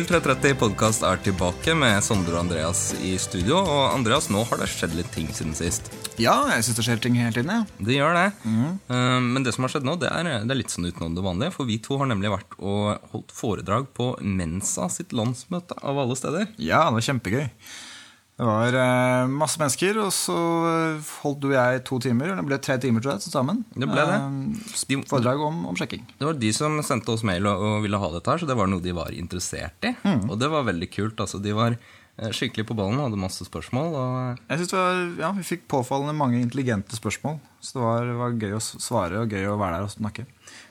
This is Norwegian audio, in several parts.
0330 podkast er tilbake med Sondre og Andreas i studio. Og Andreas, nå har det skjedd litt ting siden sist. Ja, jeg syns det skjer ting hele tiden. Ja. Det gjør det. Eh, Men det som har skjedd nå, det er, det er litt sånn utenom det vanlige. For vi to har nemlig vært og holdt foredrag på Mensa sitt landsmøte, av alle steder. ja, det var kjempegøy. Det var eh, masse mennesker, og så eh, holdt du og jeg to timer. Det ble tre timer tror jeg, til sammen. Det ble det. Eh, foredrag om, om sjekking. det var de som sendte oss mail og, og ville ha dette her, så det var noe de var interessert i. Og det var veldig kult. altså De var skikkelig på ballen, hadde masse spørsmål. og... Jeg synes var, ja, Vi fikk påfallende mange intelligente spørsmål. Så det var, var gøy å svare og gøy å være der og snakke.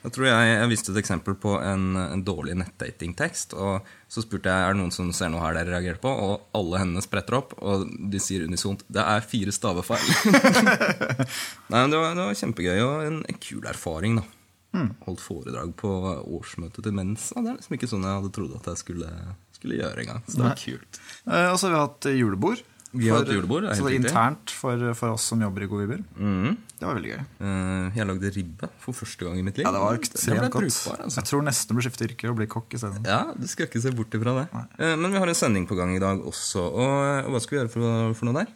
Jeg tror jeg, jeg viste et eksempel på en, en dårlig nettdatingtekst. Og så spurte jeg er det noen som ser noe her dere reagerte på, og alle hendene spretter opp. Og de sier unisont det er fire stavefeil. Nei, men det var, det var kjempegøy og en, en kul erfaring. da Holdt foredrag på årsmøtet til Mensa. Det er liksom ikke sånn jeg hadde trodd at jeg skulle, skulle gjøre engang. Så det var kult. Eh, og så har vi hatt eh, julebord. Vi har hatt julebord, det er så det var internt for, for oss som jobber i God Viber. Mm. Det var veldig gøy. Eh, jeg lagde ribbe for første gang i mitt liv. Ja, det var ekstremt godt. brukbar, altså. Jeg tror nesten bør skifte yrke og bli kokk isteden. Ja, du skal ikke se bort ifra det. Eh, Men vi har en sending på gang i dag også. Og og hva skal vi gjøre for, for noe der?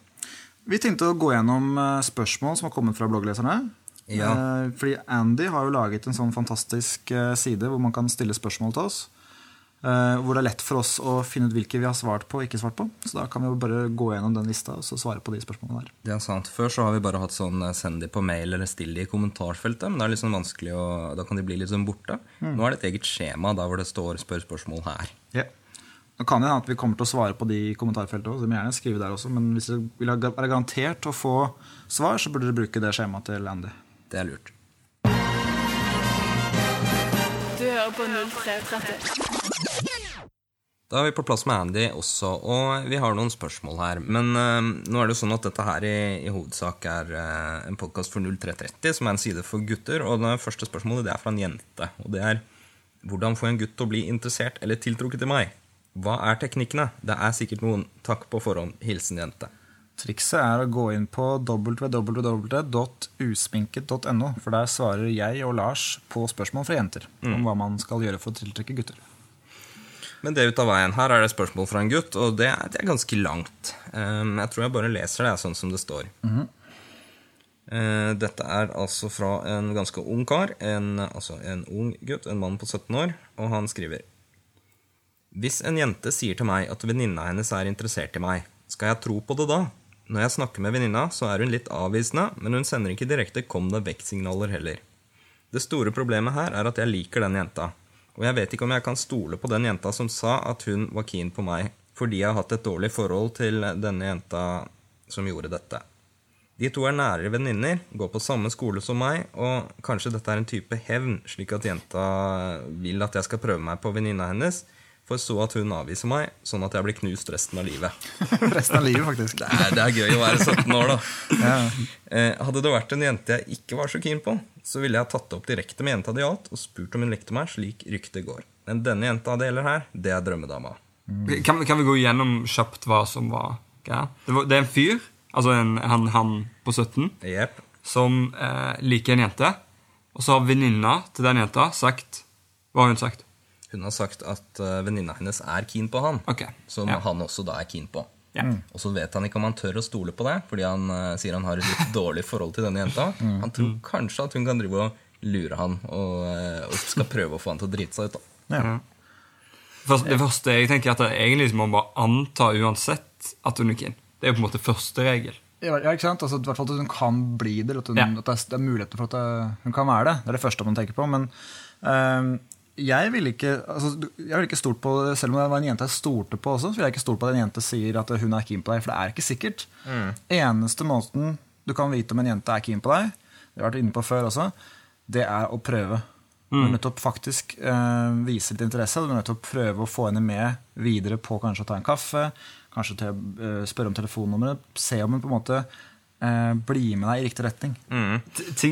Vi tenkte å gå gjennom eh, spørsmål som har kommet fra bloggleserne. Ja. Eh, Fordi Andy har jo laget en sånn fantastisk eh, side hvor man kan stille spørsmål til oss. eh, Hvor det er lett for oss å finne ut hvilke vi har svart på og ikke svart på. Så da kan vi jo bare gå gjennom den lista og så svare på de spørsmålene der. Det er sant. Før så har vi bare hatt sånn send de på mail eller still de i kommentarfeltet. Men det er litt sånn vanskelig å, da kan de bli litt sånn borte. Nå er det et eget skjema der hvor det står 'spør spørsmål her'. Kan det hende at vi kommer til å svare på de i kommentarfeltet òg. gjerne skrive der også. Men hvis dere vil ha- garantert å få svar, så burde dere bruke det skjemaet til Andy. Det er lurt. Du hører på 0330. Da er vi på plass med Andy også, og vi har noen spørsmål her. Men uh, nå er det jo sånn at dette her i, i hovedsak er uh, en podkast for 0330, som er en side for gutter. Og det første spørsmålet det er fra en jente. Og det er hvordan få en gutt til å bli interessert eller tiltrukket til meg? Hva er teknikkene? Det er sikkert noen. Takk på forhånd. Hilsen jente. Trikset er å gå inn på www.usminket.no, for der svarer jeg og Lars på spørsmål fra jenter om hva man skal gjøre for å tiltrekke gutter. Men det ut av veien. Her er det spørsmål fra en gutt, og det er, det er ganske langt. Um, jeg tror jeg bare leser det sånn som det står. Eh, dette er altså fra en ganske ung kar, en, altså en ung gutt, en mann på 17 år, og han skriver Hvis en jente sier til meg at venninna hennes er interessert i meg, skal jeg tro på det da? Når jeg snakker med venninna, så er hun litt avvisende, men hun sender ikke direkte 'kom deg vekk'-signaler heller. Det store problemet her er at jeg liker den jenta. Og jeg vet ikke om jeg kan stole på den jenta som sa at hun var keen på meg, fordi jeg har hatt et dårlig forhold til denne jenta som gjorde dette. De to er nære venninner, går på samme skole som meg, og kanskje dette er en type hevn, slik at jenta vil at jeg skal prøve meg på venninna hennes, for så at hun avviser meg, sånn at jeg blir knust resten av livet. Resten av livet, faktisk. Det er, det er gøy å være 17 år, da. Ja. Eh, hadde det vært en jente jeg ikke var så keen på, så ville jeg tatt det opp direkte med jenta det gjaldt, og spurt om hun likte meg, slik ryktet går. Men denne jenta det gjelder her, det er drømmedama. Kan, vi- kan vi gå gjennom kjapt hva som var greia? Det, var, det er en fyr, altså en, han, han på 17, yep. som eh, liker en jente. Og så har venninna til den jenta sagt Hva har hun sagt? Hun har sagt at uh, venninna hennes er keen på han, okay. som ja. han også da er keen på. Ja. Og så vet han ikke om han tør å stole på det, fordi han uh, sier han har et litt dårlig forhold til denne jenta. Han tror kanskje at hun kan drive og lure han og, uh, og skal prøve å få han til å drite seg ut. da. Ja. Først, det første jeg tenker er at det egentlig må man bare anta uansett at hun er keen. Det er jo på en måte første regel. Ja, ja, ikke sant? Altså, I hvert fall at hun kan bli det, eller at, hun, Ja. at det, er, det er muligheter for at det, hun kan være det. Det er det første man tenker på. Men ehm, jeg ville ikke altså, jeg ville ikke stolt på Selv om det var en jente jeg stolte på også, så ville jeg ikke stolt på at en jente sier at hun er keen på deg, for det er ikke sikkert. Eneste måten du kan vite om en jente er keen på deg, det har jeg vært inne på før også, det er å prøve. Du er nødt til å faktisk eh, vise litt interesse. Du er nødt til å prøve å få henne med videre på kanskje å ta en kaffe, kanskje til eh, spørre om telefonnummeret. Se om hun på en måte eh, bli med deg i riktig retning. Mm.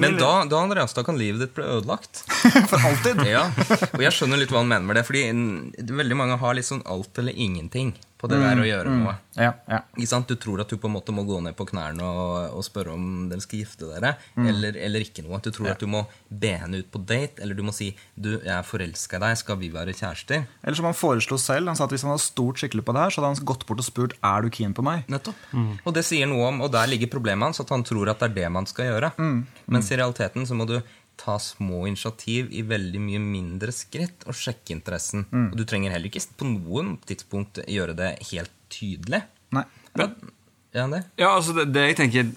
Men da, da, Andreas, da kan livet ditt bli ødelagt. For alltid! Ja, og jeg skjønner litt hva han mener med det. Fordi veldig mange har litt sånn alt eller ingenting på det der å gjøre noe. Ja, ja. Du tror at du på en måte må gå ned på knærne og, og spørre om dere skal gifte dere, eller, eller ikke noe. Du tror at du må be henne ut på date, eller du må si du, 'jeg er forelska i deg, skal vi være kjærester'? Eller som han foreslo selv. Han sa at Hvis han hadde stort skikkelig på det her, så hadde han gått bort og spurt er du keen på meg. Nettopp. Og det sier noe om, og der ligger problemet hans, at han tror at det er det man skal gjøre. Mens i realiteten så må du ta små initiativ i veldig mye mindre skritt og sjekke interessen. Og du trenger heller ikke på noen tidspunkt gjøre det helt tydelig. Nei. Ja, ja, det. Ja, altså det, det jeg tenker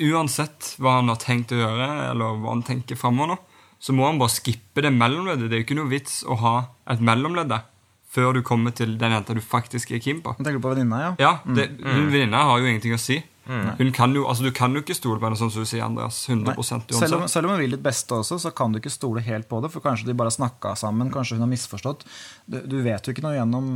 Uansett hva han har tenkt å gjøre, eller hva han tenker fremover nå, så må han bare skippe det mellomleddet. Det er jo ikke noe vits å ha et mellomledd der før du kommer til den jenta du faktisk er keen på. Nå tenker du på venninna, ja? Ja, det, Hun venninna har jo ingenting å si. Hun kan jo, altså Du kan jo ikke stole på henne, som du sier, Andreas. 100 uansett. Selv om, selv om hun vil ditt beste også, så kan du ikke stole helt på det. For kanskje de bare snakka sammen, kanskje hun har misforstått. Du, du vet jo ikke noe gjennom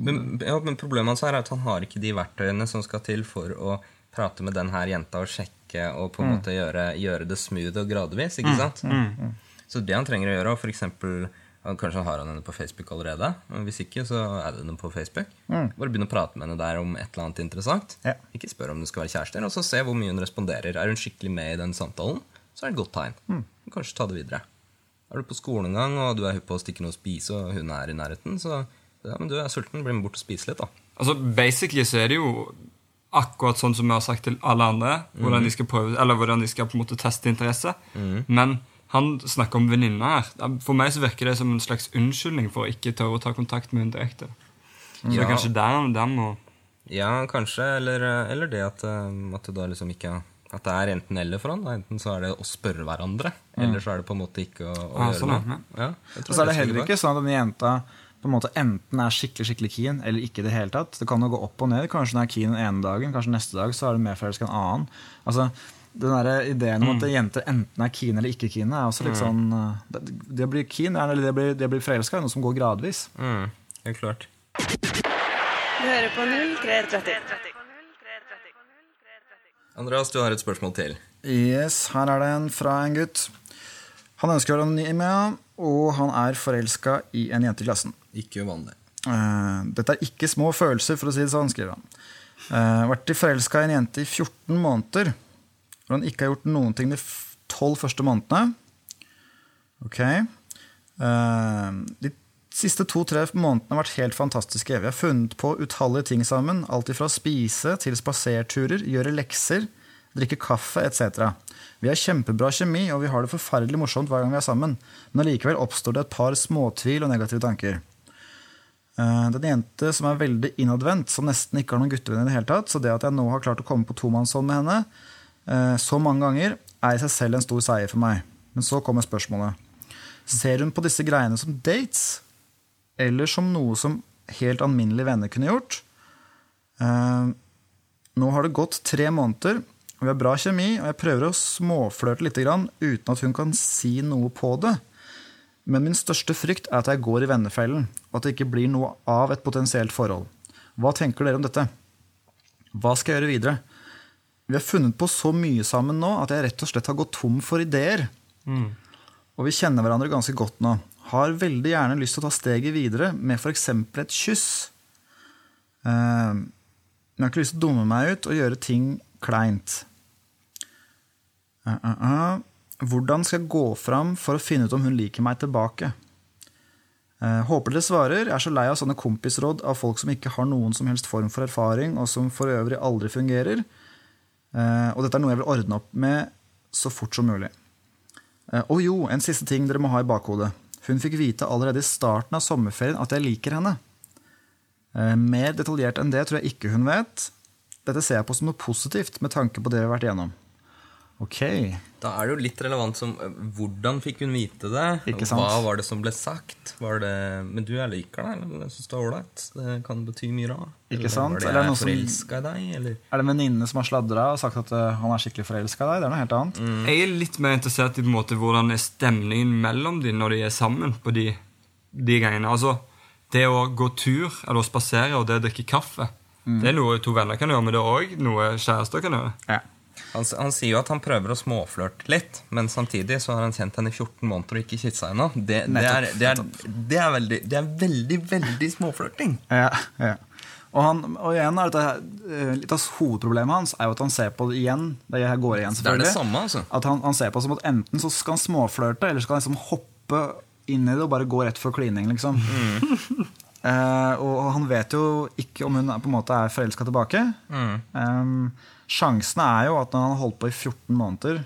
Men, ja, men problemet hans er at han har ikke de verktøyene som skal til for å prate med den her jenta og sjekke og på en måte gjøre, gjøre det smooth og gradvis. ikke sant? Så det han trenger å gjøre, og for Kanskje har han henne på Facebook allerede. Men hvis ikke, så er det henne på Facebook. Bare begynne å prate med henne der om et eller annet interessant. Ja. Ikke spør om du skal være kjærester, og så se hvor mye hun responderer. Er hun skikkelig med i den samtalen, så er det et godt tegn. Kanskje ta det videre. Er du på skolen en gang, og du er på å stikke noe å spise, og hun er i nærheten, så ja, men du er sulten, bli med bort og spise litt, da. Altså, Basically så er det jo akkurat sånn som vi har sagt til alle andre, hvordan de skal prøve, eller hvordan de skal på en måte teste interesse. Men han snakker om venninna her. For meg så virker det som en slags unnskyldning for å ikke tørre å ta kontakt med henne direkte. Så Ja. kanskje der, der må Ja, kanskje, eller, eller det at, eh, at det da liksom ikke At det er enten-eller for han. Enten så er det å spørre hverandre, eller så er det på en måte ikke å, å Ah, gjøre sånn, noe. ja. Ja, Og så er det heller ikke sånn at denne jenta på en måte enten er skikkelig skikkelig keen eller ikke det hele tatt. Det kan jo gå opp og ned. Kanskje hun er keen den ene dagen, kanskje neste dag så er hun mer forelska en annen. Altså, den der ideen om at jenter enten er keen eller ikke keen, er også litt sånn uh, Det, det å bli keen eller det å bli, det bli forelska er noe som går gradvis. Mm, er klart. Du hører på 0330. Andreas, du har et spørsmål til. Yes, her er det en fra en gutt. Han ønsker å være anonym, og han er forelska i en jente i klassen. Ikke uvanlig. Eh, dette er ikke små følelser, for å si det sånn, skriver han. Uh, vært forelska i en jente i 14 måneder, hvor han ikke har gjort noen ting de tolv første månedene. Ok. Eh, de siste to-tre månedene har vært helt fantastiske. Vi har funnet på utallige ting sammen. Alt fra spise til spaserturer, gjøre lekser, drikke kaffe etc. Vi har kjempebra kjemi, og vi har det forferdelig morsomt hver gang vi er sammen. Men allikevel oppstår det et par småtvil og negative tanker. Eh, Det er en jente som er veldig innadvendt, som nesten ikke har noen guttevenner. i det hele tatt, Så det at jeg nå har klart å komme på tomannshånd med henne så mange ganger, er i seg selv en stor seier for meg. Men så kommer spørsmålet. Ser hun på disse greiene som dates, eller som noe som helt alminnelige venner kunne gjort? Eh, Nå har det gått tre måneder, vi har bra kjemi, og jeg prøver å småflørte litt uten at hun kan si noe på det. Men min største frykt er at jeg går i vennefellen, og at det ikke blir noe av et potensielt forhold. Hva tenker dere om dette? Hva skal jeg gjøre videre? Vi har funnet på så mye sammen nå at jeg rett og slett har gått tom for ideer. Og vi kjenner hverandre ganske godt nå. Har veldig gjerne lyst til å ta steget videre med f.eks. et kyss. Eh, Men jeg har ikke lyst til å dumme meg ut og gjøre ting kleint. Uh, uh. Hvordan skal jeg gå fram for å finne ut om hun liker meg tilbake? Eh, håper dere svarer. Jeg er så lei av sånne kompisråd av folk som ikke har noen som helst form for erfaring, og som for øvrig aldri fungerer. Eh, og dette er noe jeg vil ordne opp med så fort som mulig. Eh, og jo, en siste ting dere må ha i bakhodet. Hun fikk vite allerede i starten av sommerferien at jeg liker henne. Eh, mer detaljert enn det tror jeg ikke hun vet. Dette ser jeg på som noe positivt med tanke på det vi har vært igjennom. Ok, Da er det jo litt relevant som eh, hvordan fikk hun vite det? Ikke sant? Hva var det som ble sagt? Var det Men du, jeg liker deg, eller jeg syns det er ålreit. Det kan bety mye rart. Ikke sant? Var det Eller jeg er som- forelska i deg, eller Er det en venninne som har sladra og sagt at eh, han er skikkelig forelska i deg? Det er noe helt annet. Jeg er litt mer interessert i på en måte hvordan er stemningen mellom de når de er sammen på de, de gangene. Altså, det å gå tur eller å spasere og det å drikke kaffe, det er noe to venner kan gjøre, men det er òg noe kjærester kan gjøre. Ja. Han, han sier jo at han prøver å småflørte litt, men samtidig så har han kjent henne i 14 måneder og ikke kyssa ennå. Det, det, er, det, er, det, er veldig, det er veldig, veldig småflørting. Ja, ja. Og, han, og igjen er dette, eh, Litt av hovedproblemet hans er jo at han ser på det igjen. Det her går igjen selvfølgelig Det er det samme, altså. At han, han ser på det som at enten så skal han småflørte, eller så skal han liksom hoppe inn i det og bare gå rett for klining. liksom Eh, og han vet jo ikke om hun på en måte er forelska tilbake. Eh, sjansene er jo at når han har holdt på i 14 måneder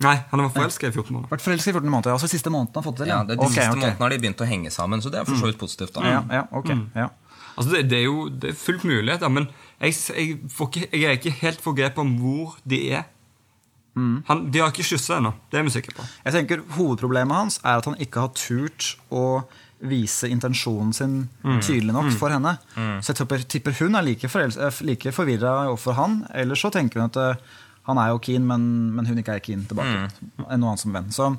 Nei, han var forelska i 14 måneder. Vært forelska i 14 måneder, altså siste måneden han har fått det til. Ja, det, de okay, siste okay. månedene har de begynt å henge sammen, så det er for så vidt positivt. da. Ja, ja, ok, ja. Altså, det, det er jo det er fullt mulighet, men jeg, jeg, får ikke, jeg er ikke helt få grep om hvor de er. Han, de har ikke kyssa ennå. Det er vi sikre på. Jeg tenker Hovedproblemet hans er at han ikke har turt å vise intensjonen sin tydelig nok for henne. Så jeg tipper, tipper hun er like, eh, like forvirra overfor han. Eller så tenker hun at eh, han er jo keen, men, men hun ikke er keen tilbake. enn noe annet som venn. Så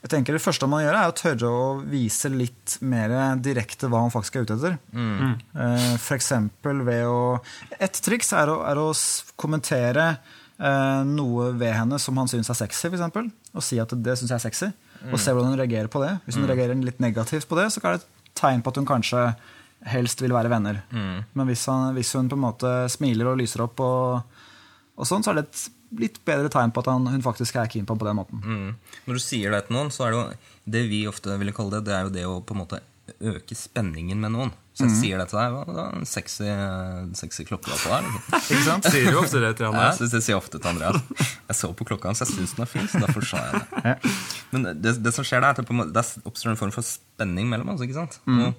jeg tenker det første man må gjøre, er å tørre å vise litt mer direkte hva han faktisk er ute etter. Mm. For eksempel ved å Et triks er å, er å kommentere eh, noe ved henne som han syns er sexy, for eksempel, og si at det syns jeg er sexy. Og se hvordan hun reagerer på det. Hvis hun reagerer litt negativt på det, så er det et tegn på at hun kanskje helst vil være venner. Men hvis, han, hvis hun på en måte smiler og lyser opp, og, og sånn, så er det et litt bedre tegn på at han, hun faktisk er keen på ham på den måten. Mm. Når du sier det til noen, så er det jo det vi ofte ville kalle det, det er jo det å på en måte øke spenningen med noen. Så jeg sier det til deg, hva, det er en sexy, sexy klokke på deg. liksom. Ikke sant? Sier du ofte det til Andreas? det, det sier jeg ofte til Andreas. Jeg så på klokka hans, jeg syns den er fin, så derfor sa jeg det. Men det, det som skjer det er det, oppstår en form for spenning mellom oss. ikke sant? Og,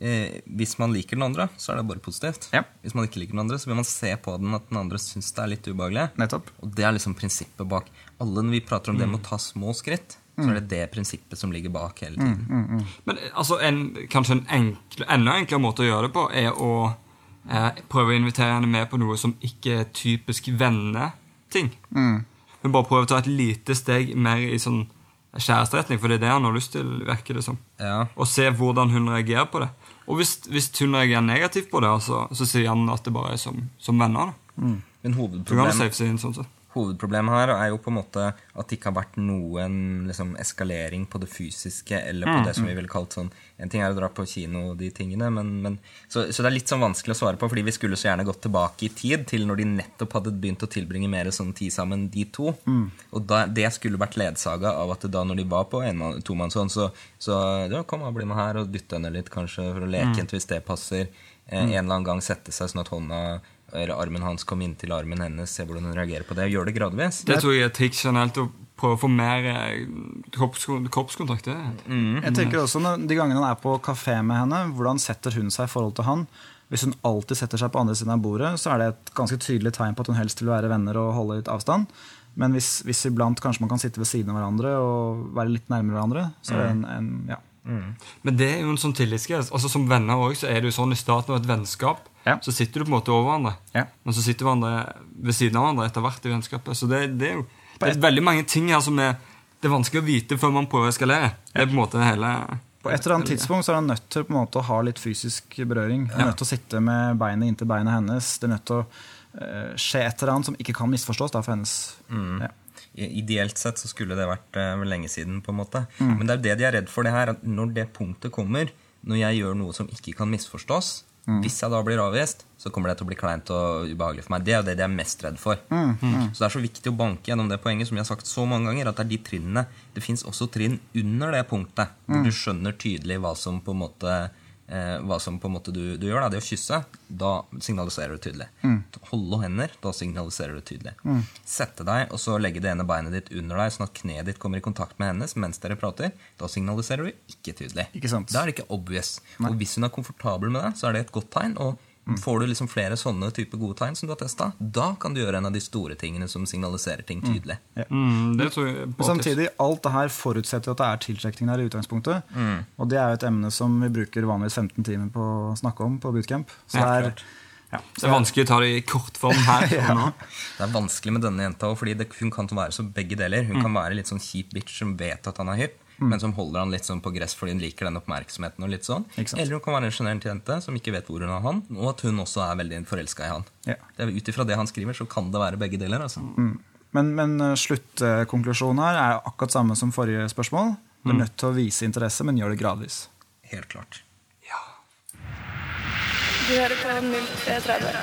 eh, hvis man liker den andre, så er det bare positivt. Ja. Hvis man ikke liker den andre, så vil man se på den at den andre syns det er litt ubehagelig. Nettopp. Og det er liksom prinsippet bak. Alle når vi prater om det med å ta små skritt, så er det det prinsippet som ligger bak hele tiden. Men altså, en, kanskje en enkle, enda enklere måte å gjøre det på er å eh, prøve å invitere henne med på noe som ikke er typisk venneting. Hun bare prøver å ta et lite steg mer i sånn kjæresteretning, for det er det han har lyst til, virker det som. Ja. Og se hvordan hun reagerer på det. Og hvis, hvis hun reagerer negativt på det, så, så sier han at det bare er som, som venner. Da. Men Så hovedproblemet sånn sett. Hovedproblemet her er jo på en måte at det ikke har vært noen liksom, eskalering på det fysiske eller på det som vi ville kalt sånn En ting er å dra på kino og de tingene, men, men så, så det er litt sånn vanskelig å svare på, fordi vi skulle så gjerne gått tilbake i tid til når de nettopp hadde begynt å tilbringe mer sånn tid sammen, de to. Og da, det skulle vært ledsaga av at da når de var på en tomannshånd, så, så ja, kom og bli med her og dytte henne litt, kanskje, for å leke hvis det passer. Eh, En eller annen gang sette seg sånn at hånda eller armen hans kom inntil armen hennes, se hvordan hun reagerer på det. Gjør det gradvis. Det tror jeg er et triks generelt å prøve å få mer eh, kroppskontakt. Mm. Jeg tenker også når, De gangene han er på kafé med henne, hvordan setter hun seg i forhold til han? Hvis hun alltid setter seg på andre siden av bordet, så er det et ganske tydelig tegn på at hun helst vil være venner og holde litt avstand. Men hvis, hvis iblant kanskje man kan sitte ved siden av hverandre og være litt nærmere hverandre, så er det en, en ja. Men det er jo en sånn tillitsgreie. Altså, som venner også, så er det jo sånn i starten av et vennskap. Ja. Så sitter du på en måte over hverandre. Ja. Men så sitter hverandre ved siden av hverandre etter hvert i vennskapet. Så det, det er jo det er veldig mange ting her som er, det er vanskelig å vite før man prøver å eskalere. Det er på en måte det hele På et eller annet tidspunkt så er han nødt til på en måte å ha litt fysisk berøring. Han er nødt til å sitte med beinet inntil beinet hennes. Det er nødt til å eh, skje et eller annet som ikke kan misforstås da, for hennes. Ja. Ideelt sett så skulle det vært uh, lenge siden, på en måte. Men det er det de er redd for, det her. At når det punktet kommer, når jeg gjør noe som ikke kan misforstås, hvis jeg da blir avvist, så kommer det til å bli kleint og ubehagelig for meg. Det er det de er mest redd for. Så det er så viktig å banke gjennom det poenget, som jeg har sagt så mange ganger, at det er de trinnene. Det fins også trinn under det punktet, hvor du skjønner tydelig hva som på en måte eh, hva som på en måte du, du gjør, da, det å kysse, da signaliserer du tydelig. Holde hender, da signaliserer du tydelig. Sette deg og så legge det ene beinet ditt under deg, sånn at kneet ditt kommer i kontakt med hennes mens dere prater. Da signaliserer du ikke tydelig. Ikke sant. Da er det ikke obvious. Og hvis hun er komfortabel med det, så er det et godt tegn. og Får du liksom flere sånne type gode tegn som du har testa, da kan du gjøre en av de store tingene som signaliserer ting tydelig. mm, Det tror jeg er Men samtidig, alt det her forutsetter at det er tiltrekning der i utgangspunktet. Og det er jo et emne som vi bruker vanligvis 15 timer på å snakke om på bootcamp. Så det er, ja, Det er vanskelig å ta det i kortform her. ja. Det er vanskelig med denne jenta òg, fordi det, hun kan være så begge deler. Hun kan være litt sånn kjip bitch som vet at han er hypp, men som holder han litt sånn på gress fordi hun liker den oppmerksomheten. og litt sånn. Eller hun kan være en sjenert jente som ikke vet hvor hun har han, og at hun også er veldig forelska i han. Ja. Det Ut ifra det han skriver, så kan det være begge deler. altså. Men, men eh, sluttkonklusjonen her er akkurat samme som forrige spørsmål. Du er nødt til å vise interesse, men gjør det gradvis. Helt klart. Du hører på 0330.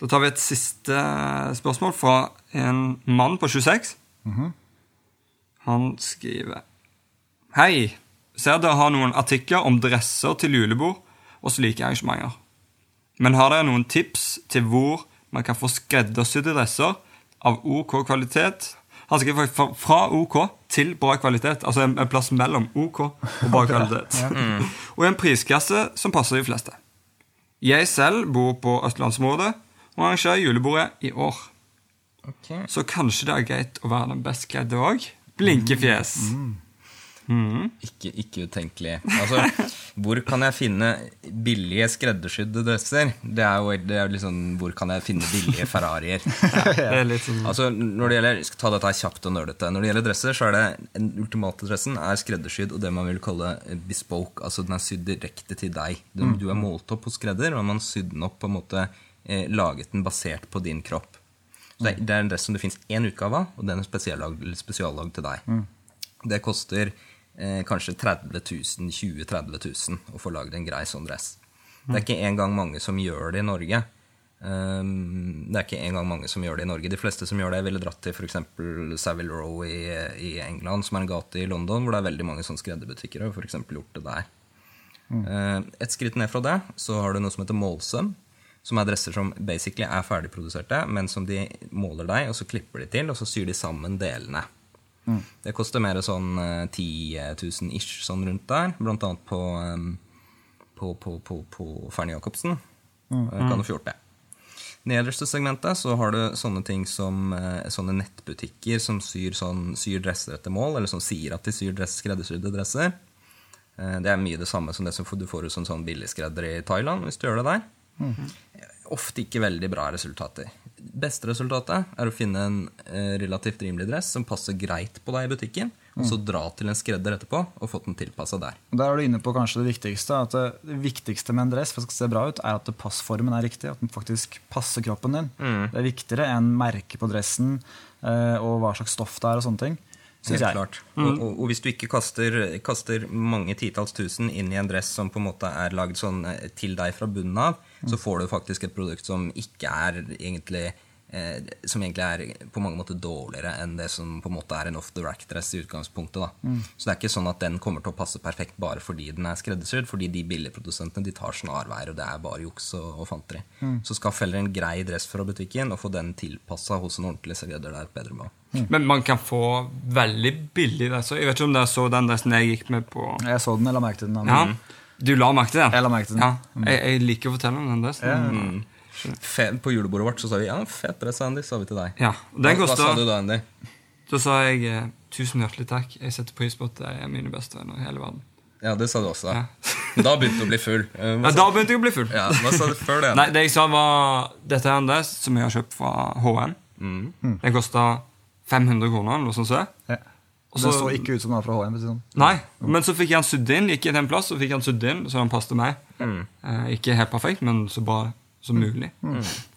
Da tar vi et siste spørsmål fra en mann på 26. Han skriver Hei. Ser dere har noen artikler om dresser til julebord og slike arrangementer. Men har dere noen tips til hvor man kan få skreddersydde dresser av OK kvalitet? Han skriver fra, OK til bra kvalitet. Altså en, en plass mellom OK og bra kvalitet. Og en prisklasse som passer de fleste. Jeg selv bor på østlandsområdet og arrangerer julebordet i år. Så kanskje det er greit å være den best kledde òg? Blinkefjes. Ikke, ikke utenkelig. Altså, hvor kan jeg finne billige skreddersydde dresser? Det er jo det er liksom, Hvor kan jeg finne billige Ferrarier? Det er sånn Altså, når det gjelder, jeg skal ta dette kjapt og nerdete. Når det gjelder dresser, så er det den ultimate dressen er skreddersydd og det man vil kalle bespoke. Altså den er sydd direkte til deg. Du, du er målt opp hos skredder, og man har sydd den opp på en måte eh, laget den basert på din kropp. Så det, er, en dress som det fins én utgave av, og den er spesiallagd spesiallag til deg. Det koster eh, kanskje 30 000, 20 30 000 å få lagd en grei sånn dress. Det er ikke engang mange som gjør det i Norge. Um, det er ikke engang mange som gjør det i Norge. De fleste som gjør det, ville dratt til f.eks. Savile Row i, i England, som er en gate i London, hvor det er veldig mange sånne skredderbutikker. Og for gjort det der. Uh, et skritt ned fra det så har du noe som heter målsøm. Som er dresser som basically er ferdigproduserte, men som de måler deg, og så klipper de til, og så syr de sammen delene. Det koster mer sånn eh, 10 000 ish sånn rundt der, blant annet på, på, på, på, på Fernie Jacobsen. Mm. Kan du få gjort det. Nederste segmentet så har du sånne ting som eh, sånne nettbutikker som syr, sånn, syr dresser etter mål, eller som sier at de syr dress, skreddersydde dresser. Eh, det er mye det samme som det som du får hos en sånn billigskredder i Thailand, hvis du gjør det der. Ofte ikke veldig bra resultater. Beste resultatet er å finne en eh, relativt rimelig dress som passer greit på deg i butikken, og så dra til en skredder etterpå og få den tilpassa der. Der er du inne på kanskje det viktigste. At det, viktigste med en dress for at det skal se bra ut, er at passformen er riktig. At den faktisk passer kroppen din. Det er viktigere enn merket på dressen eh, og hva slags stoff det er. og sånne ting. Synes Helt jeg. klart. Og, og, og hvis du ikke kaster, kaster mange titalls tusen inn i en dress som på en måte er lagd sånn eh, til deg fra bunnen av, så får du faktisk et produkt som ikke er egentlig eh, Som egentlig er på mange måter dårligere enn det som på en måte er en off the rack-dress i utgangspunktet. da. Så det er ikke sånn at den kommer til å passe perfekt bare fordi den er skreddersydd, fordi de billigprodusentene de tar snarveier, og det er bare juks og, og fanteri. Så skaff heller en grei dress fra butikken og få den tilpassa hos en ordentlig skredder. Det er et bedre mål. Men man kan få veldig billig dresser. Jeg vet ikke om dere så den dressen jeg gikk med på Jeg så den, eller merket den. Ja, Du la merke til den? Jeg la merke til den. Ja, jeg, jeg liker å fortelle om den dressen. Mm. på julebordet vårt så sa vi ja, fet dress, Andy, sa vi til deg. Ja, den hva, hva sa du da, Andy? Da sa jeg eh, tusen hjertelig takk. Jeg setter pris på at dere er mine beste venner i hele verden. Ja, det sa du også. Ja. Da begynte du å bli full. Ja, da begynte jeg å bli full. ja, hva sa du før det? Nei, det jeg sa var Dette er en dress som jeg har kjøpt fra HM. Den kosta 500 kroner, eller noe sånt. så. Ja. Og det så- ikke ut som den var fra HM. det Sånn. Nei, men så fikk jeg den sydd inn. Gikk i til en plass så fikk jeg den sydd inn så den passet meg. Eh, ikke helt perfekt, men så bra som mulig.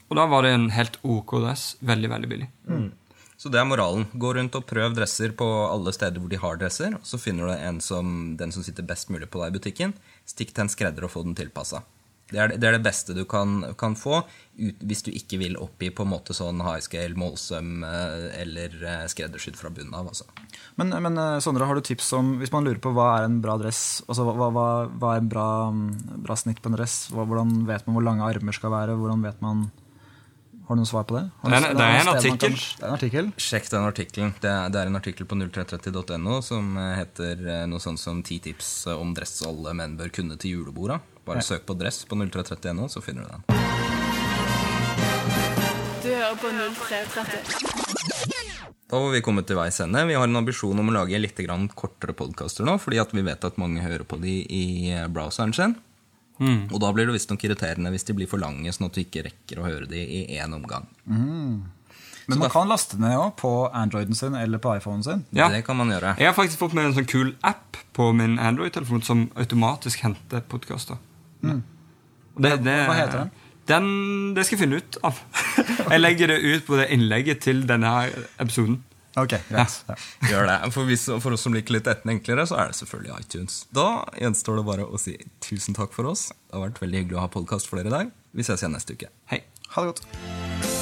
Og da var det en helt OK dress. Veldig, veldig billig. Så det er moralen. Gå rundt og prøv dresser på alle steder hvor de har dresser. Og så finner du en som, den som sitter best mulig på deg i butikken. Stikk til en skredder og få den tilpassa. Det er det, det er det beste du kan, kan få ut, hvis du ikke vil oppgi på en måte sånn high scale, målsøm eh, eller eh, skreddersydd fra bunnen av. Altså. Men, men eh, Sondre, har du tips om Hvis man lurer på hva er en bra dress, altså hva, hva, hva er en bra, bra snitt på en dress, hvordan vet man hvor lange armer skal være? Hvordan vet man Har du noe svar på det? Det er det er en artikkel. kan- Det er en artikkel. Sjekk den artikkelen. Det, er- det er en artikkel på 0330.no som eh, heter eh, noe sånt som ti tips eh, om dress alle menn bør kunne til juleborda. Bare søk på dress på 0330.no, så finner du den. Du hører på 0330. Da var vi kommet til veis ende. Vi har en ambisjon om å lage litt grann kortere podkaster nå, fordi at vi vet at mange hører på de i browseren sin. Og da blir det visstnok irriterende hvis de blir for lange, sånn at du ikke rekker å høre de i én omgang. Men man kan laste ned også på Androiden sin eller på iPhonen sin. Ja. Det kan man gjøre. Jeg har faktisk fått med en sånn kul app på min Android-telefon som automatisk henter podkaster. Det, det, Hva heter den? Den, Det skal jeg finne ut av. Jeg legger det ut på det innlegget til denne episoden. Ok, greit. Ja. Gjør det. For, hvis, for oss som liker litt etten enklere, så er det selvfølgelig iTunes. Da gjenstår det bare å si tusen takk for oss. Det har vært veldig hyggelig å ha podkast for dere i dag. Vi ses igjen neste uke. Hei. Ha det godt.